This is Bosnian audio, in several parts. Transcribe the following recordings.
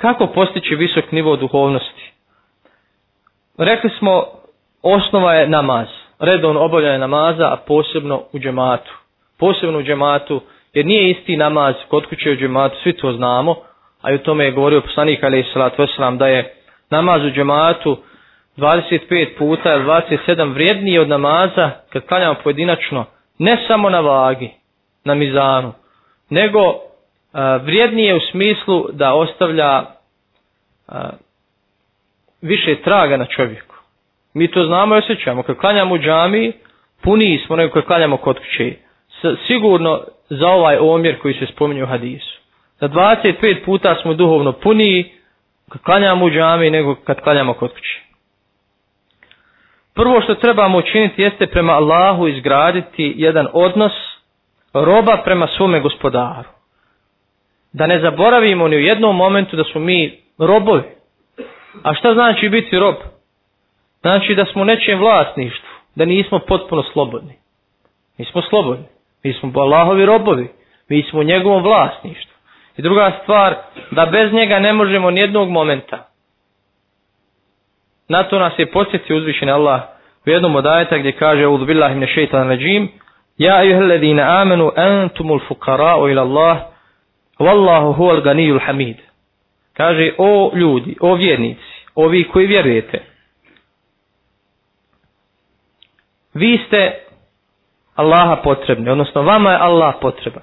Kako postići visok nivo duhovnosti? Rekli smo, osnova je namaz. Redovno obavljanje namaza, a posebno u džematu. Posebno u džematu, jer nije isti namaz kod kuće u džematu, svi to znamo, a i u tome je govorio poslanik alaih salatu wasalam, da je namaz u džematu 25 puta ili 27 vrijedniji od namaza kad klanjamo pojedinačno, ne samo na vagi, na mizanu, nego vrijednije u smislu da ostavlja više traga na čovjeku. Mi to znamo i osjećamo. Kad klanjamo u džami, puniji smo nego kad klanjamo kod kuće. Sigurno za ovaj omjer koji se spominje u hadisu. Za 25 puta smo duhovno puniji kad klanjamo u džami nego kad klanjamo kod kuće. Prvo što trebamo učiniti jeste prema Allahu izgraditi jedan odnos roba prema svome gospodaru. Da ne zaboravimo ni u jednom momentu da smo mi robovi. A šta znači biti rob? Znači da smo nečijem vlasništvu, da nismo potpuno slobodni. Mi smo slobodni. Mi smo Allahovi robovi. Mi smo u njegovom vlasništvu. I druga stvar, da bez njega ne možemo nijednog momenta. Na to nas je posjetio uzvišen Allah u jednom od ajeta gdje kaže Udu billahi mne šeitan ređim Ja ayuha alladhina amanu antumul fuqara'u ila Allah wallahu huwal ganiyul hamid. Kaže o ljudi, o vjernici, ovi koji vjerujete. Vi ste Allaha potrebni, odnosno vama je Allah potreban.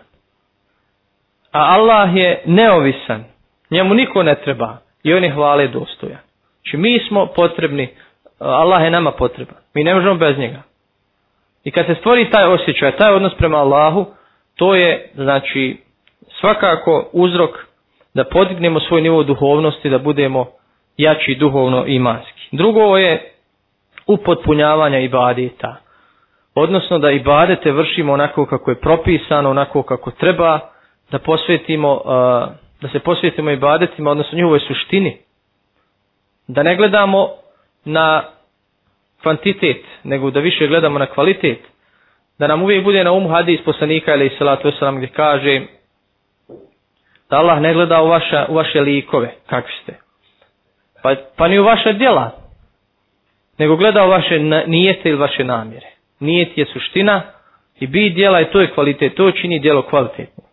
A Allah je neovisan, njemu niko ne treba i on je hvale dostojan. Znači mi smo potrebni, Allah je nama potreban, mi ne možemo bez njega. I kad se stvori taj osjećaj, taj odnos prema Allahu, to je znači svakako uzrok da podignemo svoj nivo duhovnosti, da budemo jači duhovno i imanski. Drugo je upotpunjavanja ibadeta. Odnosno da ibadete vršimo onako kako je propisano, onako kako treba, da posvetimo, da se posvetimo ibadetima, odnosno njihovoj suštini. Da ne gledamo na kvantitet, nego da više gledamo na kvalitet. Da nam uvijek bude na umu hadis poslanika ili salatu wasalam gdje kaže da Allah ne gleda u, vaša, u vaše likove, kakvi ste. Pa, pa ni u vaše djela, nego gleda u vaše nijete ili vaše namjere. Nijet je suština i bi djela i to je kvalitet, to čini djelo kvalitetno.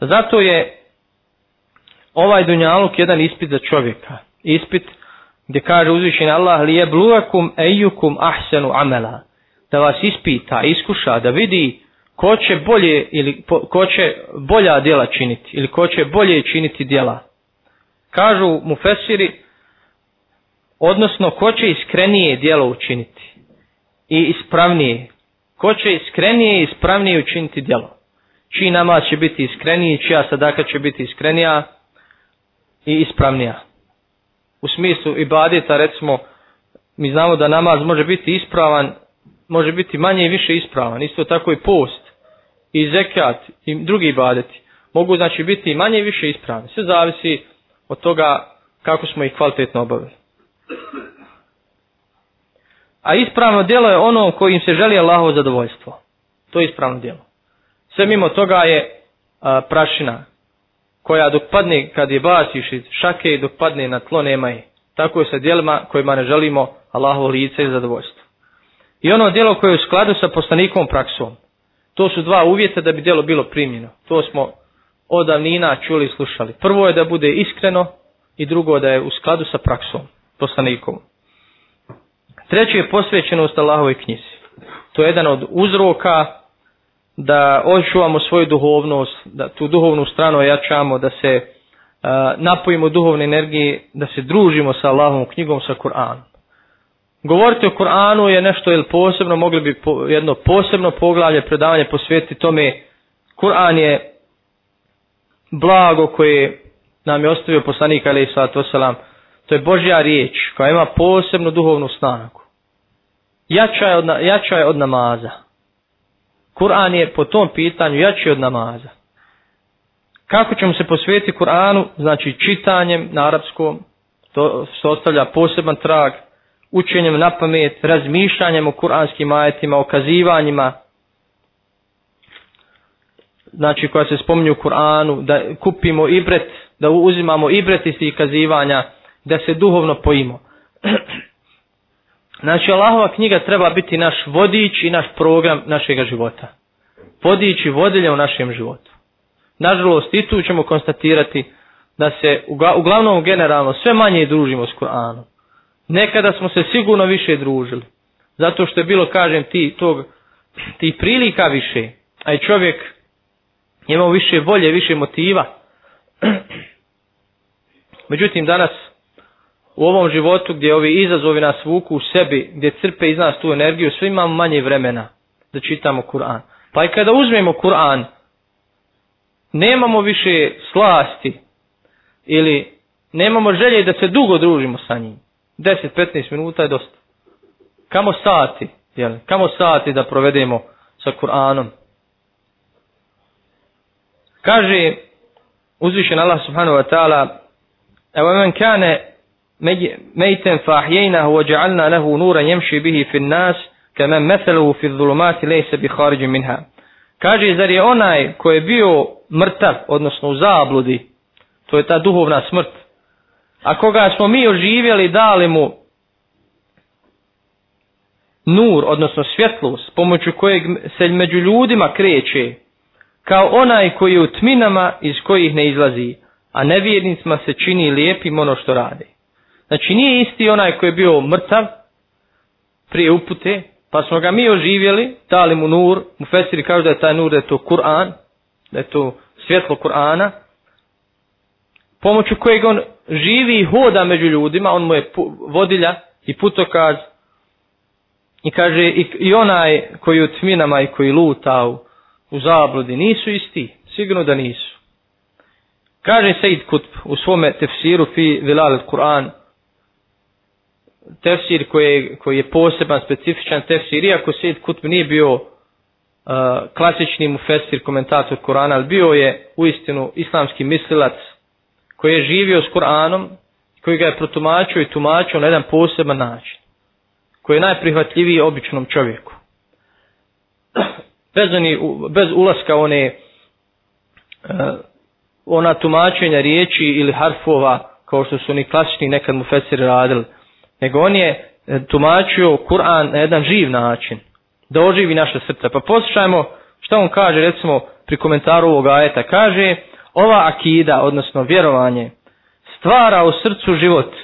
Zato je ovaj dunjaluk jedan ispit za čovjeka. Ispit gdje kaže uzvišen Allah li je bluakum ejukum ahsenu amela. Da vas ispita, iskuša, da vidi ko će bolje ili ko će bolja djela činiti ili ko će bolje činiti djela. Kažu mu fesiri, odnosno ko će iskrenije djelo učiniti i ispravnije. Ko će iskrenije i ispravnije učiniti djelo. Čiji namaz će biti iskreniji, čija sadaka će biti iskrenija i ispravnija. U smislu ibadeta, recimo, mi znamo da namaz može biti ispravan, može biti manje i više ispravan. Isto tako i post, i zekat, i drugi ibadeti. Mogu znači biti manje i više ispravni. Sve zavisi od toga kako smo ih kvalitetno obavili. A ispravno djelo je ono kojim se želi Allahovo zadovoljstvo. To je ispravno djelo. Sve mimo toga je a, prašina koja dok padne kad je baciš iz šake dok padne na tlo nema je. Tako je sa djelima kojima ne želimo Allahovo lice i zadovoljstvo. I ono djelo koje je u skladu sa poslanikom praksom. To su dva uvjeta da bi djelo bilo primljeno. To smo od davnina čuli i slušali. Prvo je da bude iskreno i drugo da je u skladu sa praksom poslanikom. Treće je posvećenost Allahovoj knjizi. To je jedan od uzroka da očuvamo svoju duhovnost, da tu duhovnu stranu jačamo, da se uh, napojimo duhovne energije, da se družimo sa Allahovom knjigom, sa Kur'anom. Govoriti o Kur'anu je nešto ili posebno, mogli bi po, jedno posebno poglavlje predavanje posvetiti tome. Kur'an je blago koje nam je ostavio poslanik alaih sallatu wasalam. To je Božja riječ koja ima posebnu duhovnu snagu. Jača je od, jača je od namaza. Kur'an je po tom pitanju jači od namaza. Kako ćemo se posvetiti Kur'anu? Znači čitanjem na arapskom, to se ostavlja poseban trag, učenjem na pamet, razmišljanjem o kuranskim ajetima, okazivanjima, znači koja se spominju u Kur'anu, da kupimo ibret da uzimamo ibret iz kazivanja, da se duhovno pojimo. znači, Allahova knjiga treba biti naš vodič i naš program našeg života. Vodič i vodilja u našem životu. Nažalost, i tu ćemo konstatirati da se uglavnom generalno sve manje družimo s Kur'anom. Nekada smo se sigurno više družili. Zato što je bilo, kažem, ti, tog, ti prilika više. A i čovjek imao više volje, više motiva. Međutim, danas u ovom životu gdje ovi izazovi nas vuku u sebi, gdje crpe iz nas tu energiju, sve imamo manje vremena da čitamo Kur'an. Pa i kada uzmemo Kur'an, nemamo više slasti ili nemamo želje da se dugo družimo sa njim. 10-15 minuta je dosta. Kamo sati, jel? Kamo sati da provedemo sa Kur'anom. Kaže uzvišen Allah subhanahu wa ta'ala evo men kane mejten fahjejnahu wa ja'alna lehu nuran jemši bihi fin nas kamen metheluhu fi dhulumati lejse bi hariđu minha. Kaže, zar je onaj ko je bio mrtav, odnosno u zabludi, to je ta duhovna smrt, a koga smo mi oživjeli, dali mu nur, odnosno svjetlost, pomoću kojeg se među ljudima kreće, kao onaj koji je u tminama iz kojih ne izlazi, a nevjernicima se čini lijepim ono što radi. Znači nije isti onaj koji je bio mrtav prije upute, pa smo ga mi oživjeli, dali mu nur, mu fesiri kažu da je taj nur, da je to Kur'an, da je to svjetlo Kur'ana, pomoću kojeg on živi i hoda među ljudima, on mu je vodilja i putokaz, i kaže i, i onaj koji u tminama i koji luta u, u zabludi, nisu isti, sigurno da nisu. Kaže Sejid Kutb u svome tefsiru fi Vilal Kur'an, tefsir koji, koji je poseban, specifičan tefsir, iako Sejid Kutb nije bio uh, klasični mufesir, komentator Kur'ana, ali bio je u istinu islamski mislilac koji je živio s Kur'anom, koji ga je protumačio i tumačio na jedan poseban način, koji je najprihvatljiviji običnom čovjeku. Bez, oni, bez ulaska one e, ona tumačenja riječi ili harfova, kao što su oni klasični nekad mu fesiri radili, nego on je e, tumačio Kur'an na jedan živ način, da oživi naše srce. Pa poslušajmo što on kaže, recimo, pri komentaru ovog ajeta. Kaže, ova akida, odnosno vjerovanje, stvara u srcu život,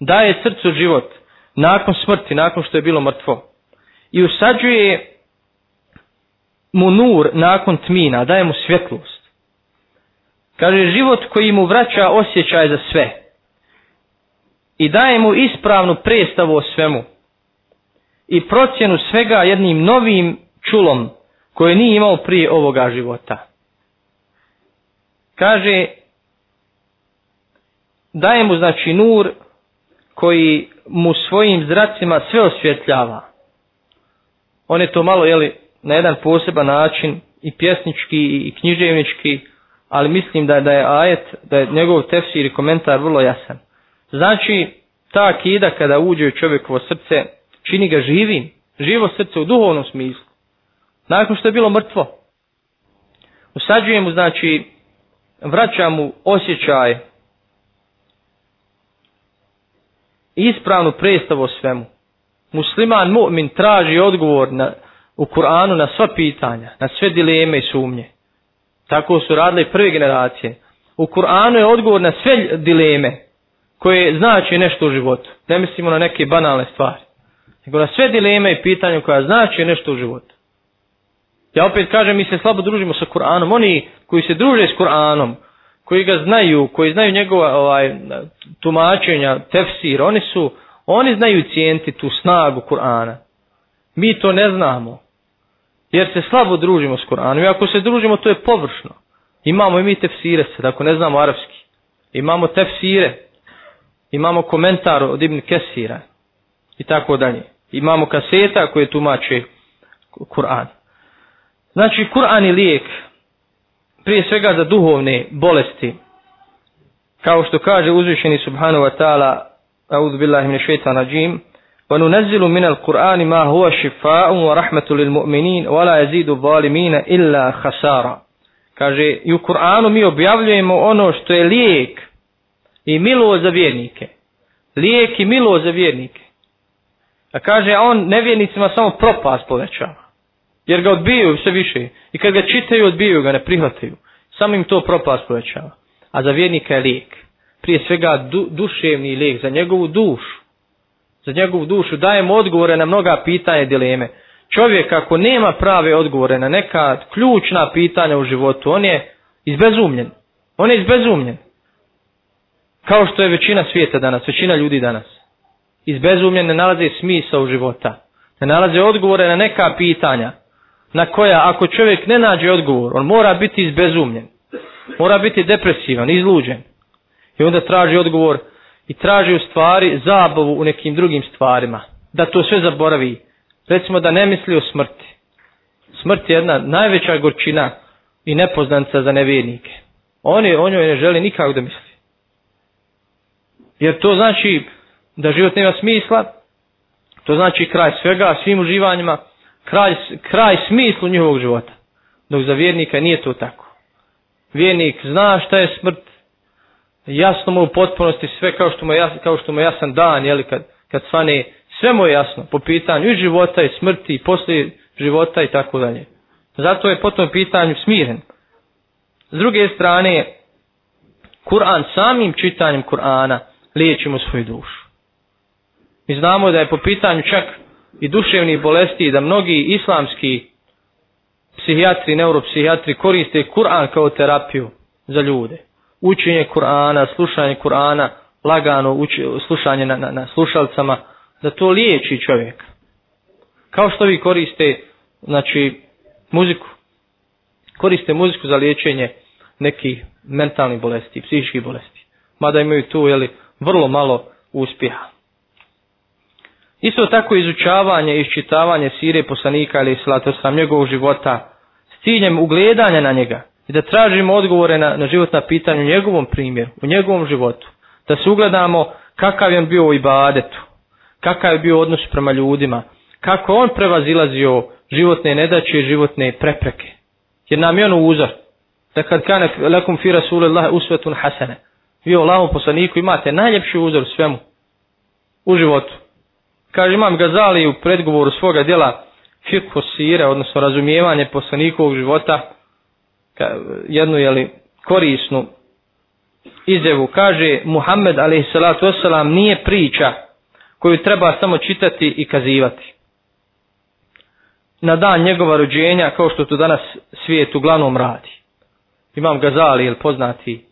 daje srcu život, nakon smrti, nakon što je bilo mrtvo. I usađuje mu nur nakon tmina, daje mu svjetlost. Kaže, život koji mu vraća osjećaj za sve. I daje mu ispravnu predstavu o svemu. I procjenu svega jednim novim čulom koje nije imao prije ovoga života. Kaže, daje mu znači nur koji mu svojim zracima sve osvjetljava. On je to malo, jeli, na jedan poseban način i pjesnički i književnički ali mislim da, da je ajet, da je njegov tefsir i komentar vrlo jasan. Znači, ta akida kada uđe u čovjekovo srce, čini ga živim, živo srce u duhovnom smislu. Nakon što je bilo mrtvo, usađuje mu, znači, vraća mu osjećaj ispravnu predstavu o svemu. Musliman mu'min traži odgovor na, u Kur'anu na sva pitanja, na sve dileme i sumnje. Tako su radile prve generacije. U Kur'anu je odgovor na sve dileme koje znači nešto u životu. Ne mislimo na neke banalne stvari. Nego na sve dileme i pitanja koja znači nešto u životu. Ja opet kažem, mi se slabo družimo sa Kur'anom. Oni koji se druže s Kur'anom, koji ga znaju, koji znaju njegova ovaj, tumačenja, tefsir, oni su, oni znaju cijenti tu snagu Kur'ana. Mi to ne znamo jer se slabo družimo s Kur'anom. i ako se družimo to je površno. Imamo i mi tefsire se, ako ne znamo arapski. Imamo tefsire, imamo komentar od Ibn Kesira i tako dalje. Imamo kaseta koje tumače Kur'an. Znači, Kur'an je lijek prije svega za duhovne bolesti. Kao što kaže uzvišeni subhanahu wa ta'ala, a'udhu billahi min shaitan rajim, وننزل من القرآن ما هو شفاء ورحمة للمؤمنين ولا يزيد الظالمين إلا خسارا Kaže, i u Kur'anu mi objavljujemo ono što je lijek i milo za vjernike. Lijek i milo za vjernike. A kaže, a on nevjernicima samo propast povećava. Jer ga odbijaju sve više. I kad ga čitaju, odbijaju ga, ne prihvataju. Samo im to propast povećava. A za vjernika je lijek. Prije svega du, duševni lijek za njegovu dušu. Za njegovu dušu dajemo odgovore na mnoga pitanja i dileme. Čovjek ako nema prave odgovore na neka ključna pitanja u životu, on je izbezumljen. On je izbezumljen. Kao što je većina svijeta danas, većina ljudi danas. Izbezumljen ne nalaze smisa u života. Ne nalaze odgovore na neka pitanja na koja ako čovjek ne nađe odgovor, on mora biti izbezumljen. Mora biti depresivan, izluđen. I onda traži odgovor i traži u stvari zabavu u nekim drugim stvarima. Da to sve zaboravi. Recimo da ne misli o smrti. Smrt je jedna najveća gorčina i nepoznanca za nevjernike. Oni o njoj ne želi nikako da misli. Jer to znači da život nema smisla, to znači kraj svega, svim uživanjima, kraj, kraj smislu njihovog života. Dok za vjernika nije to tako. Vjernik zna šta je smrt, jasno mu u potpunosti sve kao što mu, jas, kao što mu jasan dan, jeli, kad, kad svane, sve mu je jasno po pitanju i života i smrti i poslije života i tako dalje. Zato je po tom pitanju smiren. S druge strane, Kur'an samim čitanjem Kur'ana liječimo svoju dušu. Mi znamo da je po pitanju čak i duševnih bolesti da mnogi islamski psihijatri, neuropsihijatri koriste Kur'an kao terapiju za ljude. Učenje Kur'ana, slušanje Kur'ana, lagano uči, slušanje na, na, na slušalcama, da to liječi čovjeka. Kao što vi koriste, znači, muziku. Koriste muziku za liječenje nekih mentalnih bolesti, psihičkih bolesti. Mada imaju tu, jeli, vrlo malo uspjeha. Isto tako izučavanje i iščitavanje sire poslanika ili slatosa sam njegovog života s ciljem ugledanja na njega i da tražimo odgovore na, na životna pitanja u njegovom primjeru, u njegovom životu. Da se ugledamo kakav je on bio u ibadetu, kakav je bio odnos prema ljudima, kako on prevazilazio životne nedaće i životne prepreke. Jer nam je on uzor. Da kad kane lakum fi rasulillahi usvetun hasene. Vi o Allahom poslaniku imate najljepši uzor svemu u životu kaže imam Gazali u predgovoru svoga djela Firko Sire, odnosno razumijevanje poslanikovog života, jednu jeli, korisnu izjevu, kaže Muhammed a.s. nije priča koju treba samo čitati i kazivati. Na dan njegova rođenja, kao što to danas svijet uglavnom radi. Imam Gazali, jel poznati,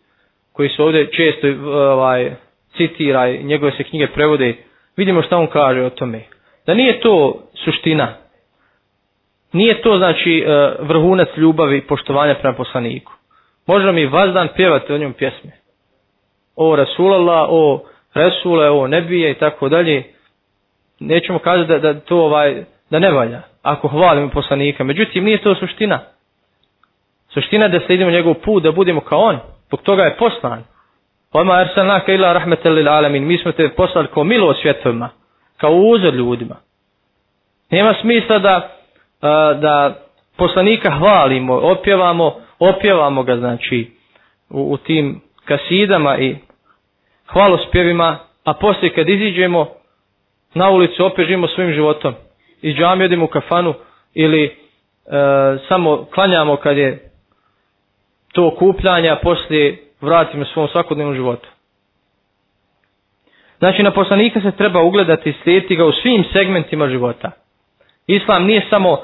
koji se ovdje često ovaj, citira i njegove se knjige prevode, vidimo šta on kaže o tome. Da nije to suština. Nije to znači e, vrhunac ljubavi i poštovanja prema poslaniku. Možemo mi vazdan pjevati o njom pjesme. O Rasulala, o Resule, o Nebije i tako dalje. Nećemo kazati da, da to ovaj, da ne valja. Ako hvalimo poslanika. Međutim, nije to suština. Suština je da slijedimo njegov put, da budemo kao on. Zbog toga je poslan. Oma arsalnaka ila rahmetel lil alamin. Mi smo te poslali kao milo svjetovima, kao uzor ljudima. Nema smisla da da poslanika hvalimo, opjevamo, opjevamo ga znači u, u tim kasidama i hvalospjevima, a poslije kad iziđemo na ulicu opet živimo svojim životom. I džami odimo u kafanu ili e, samo klanjamo kad je to okupljanje, a poslije vratimo svom svakodnevnom životu. Znači, na poslanika se treba ugledati i slijediti ga u svim segmentima života. Islam nije samo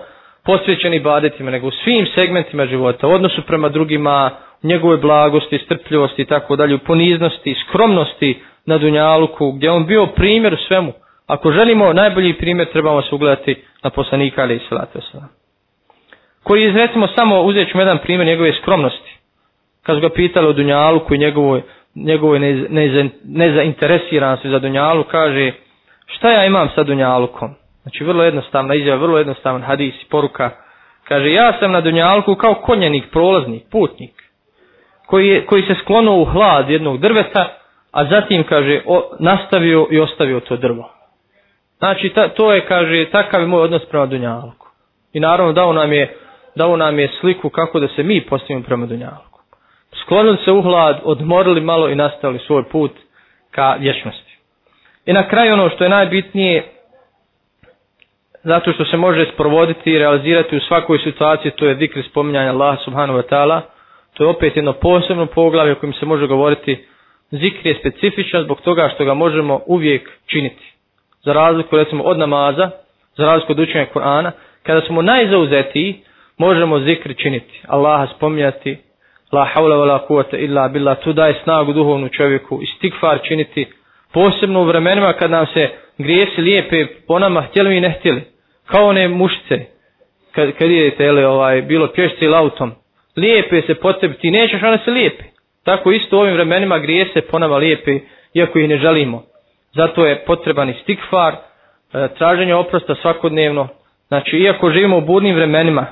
posvećen ibadetima, nego u svim segmentima života, u odnosu prema drugima, u njegove blagosti, strpljivosti i tako dalje, u poniznosti, skromnosti na Dunjaluku, gdje on bio primjer u svemu. Ako želimo najbolji primjer, trebamo se ugledati na poslanika, ali i salatu Koji izrecimo samo, uzet ćemo jedan primjer njegove skromnosti kad su ga pitali o Dunjalu koji njegovoj, njegovoj nezainteresiranosti ne, ne za Dunjalu, kaže šta ja imam sa Dunjalukom? Znači vrlo jednostavna izjava, vrlo jednostavan hadis i poruka. Kaže ja sam na Dunjaluku kao konjenik, prolaznik, putnik koji, je, koji se sklonuo u hlad jednog drveta, a zatim kaže o, nastavio i ostavio to drvo. Znači ta, to je kaže takav je moj odnos prema Dunjaluku. I naravno dao nam je dao nam je sliku kako da se mi postavimo prema dunjalku. Sklonili se u hlad, odmorili malo i nastavili svoj put ka vječnosti. I na kraju ono što je najbitnije, zato što se može sprovoditi i realizirati u svakoj situaciji, to je dikri spominjanja Allaha subhanahu wa ta'ala, to je opet jedno posebno poglavlje o se može govoriti, zikr je specifičan zbog toga što ga možemo uvijek činiti. Za razliku recimo od namaza, za razliku od učenja Kur'ana, kada smo najzauzetiji, možemo zikr činiti. Allaha spominjati, la haula wa la kuvata illa billah, tu daje snagu duhovnu čovjeku, istikfar činiti, posebno u vremenima kad nam se grijesi lijepe po nama, htjeli mi ne htjeli, kao one mušice, kad, kad idete, jele, ovaj, bilo pješce ili autom, lijepe se po tebi, ti nećeš, one se lijepe. Tako isto u ovim vremenima grijese po nama lijepe, iako ih ne želimo. Zato je potreban istikfar, e, traženje oprosta svakodnevno. Znači, iako živimo u budnim vremenima,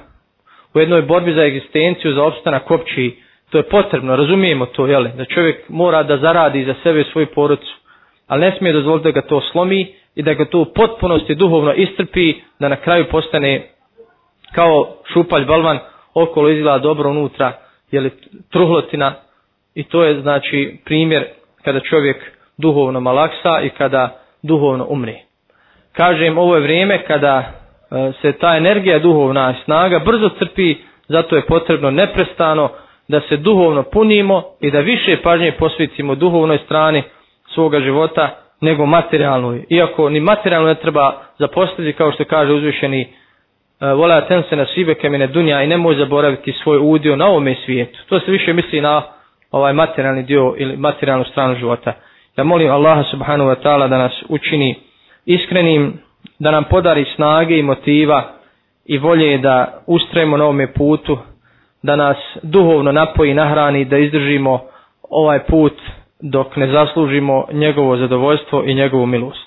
u jednoj borbi za egzistenciju, za opstanak opći, to je potrebno, razumijemo to, jele, da čovjek mora da zaradi za sebe svoju porodcu, ali ne smije dozvoliti da ga to slomi i da ga to u potpunosti duhovno istrpi, da na kraju postane kao šupalj balvan, okolo izgleda dobro unutra, jeli, truhlotina, i to je znači primjer kada čovjek duhovno malaksa i kada duhovno umri. Kažem, ovo je vrijeme kada e, se ta energija duhovna snaga brzo crpi, zato je potrebno neprestano da se duhovno punimo i da više pažnje posvetimo duhovnoj strani svoga života nego materijalnoj. Iako ni materijalno ne treba zapostaviti kao što kaže uzvišeni e, vola ten se na sibe kemene dunja i nemoj zaboraviti svoj udio na ovome svijetu. To se više misli na ovaj materijalni dio ili materijalnu stranu života. Ja molim Allaha subhanahu wa ta'ala da nas učini iskrenim, da nam podari snage i motiva i volje da ustrajemo na ovome putu, da nas duhovno napoji, nahrani, da izdržimo ovaj put dok ne zaslužimo njegovo zadovoljstvo i njegovu milost.